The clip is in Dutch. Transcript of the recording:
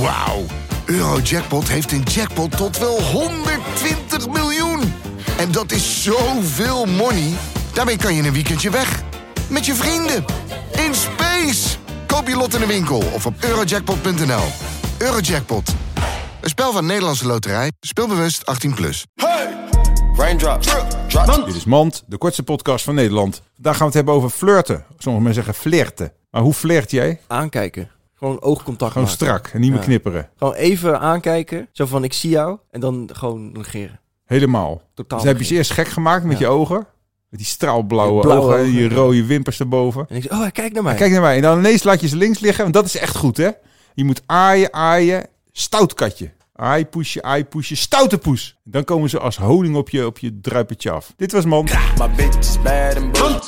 Wauw. Eurojackpot heeft een jackpot tot wel 120 miljoen. En dat is zoveel money. Daarmee kan je een weekendje weg. Met je vrienden. In space. Koop je lot in de winkel of op eurojackpot.nl. Eurojackpot. Een spel van Nederlandse Loterij. Speelbewust 18+. Plus. Raindrops, drop. Dit is Mand, de kortste podcast van Nederland. Vandaag gaan we het hebben over flirten. Sommige mensen zeggen flirten. Maar hoe flirt jij? aankijken. Gewoon oogcontact Gewoon maken. strak en niet meer Ja. knipperen. Gewoon even aankijken. Zo van, ik zie jou. En dan gewoon negeren. Helemaal. Totaal Dus heb je ze negeren. eerst gek gemaakt met Ja. je ogen. Met die straalblauwe Blauwe ogen en ogen, die rode wimpers erboven. En ik zeg, oh, kijk naar mij. Kijk naar mij. En dan ineens laat je ze links liggen. Want dat is echt goed, hè? Je moet aaien, aaien. Stout katje. Aai, poesje, aai, poesje. Stoute poes. Dan komen ze als honing op je, op je druipertje af. Dit was Mand. My bitch is bad and blue.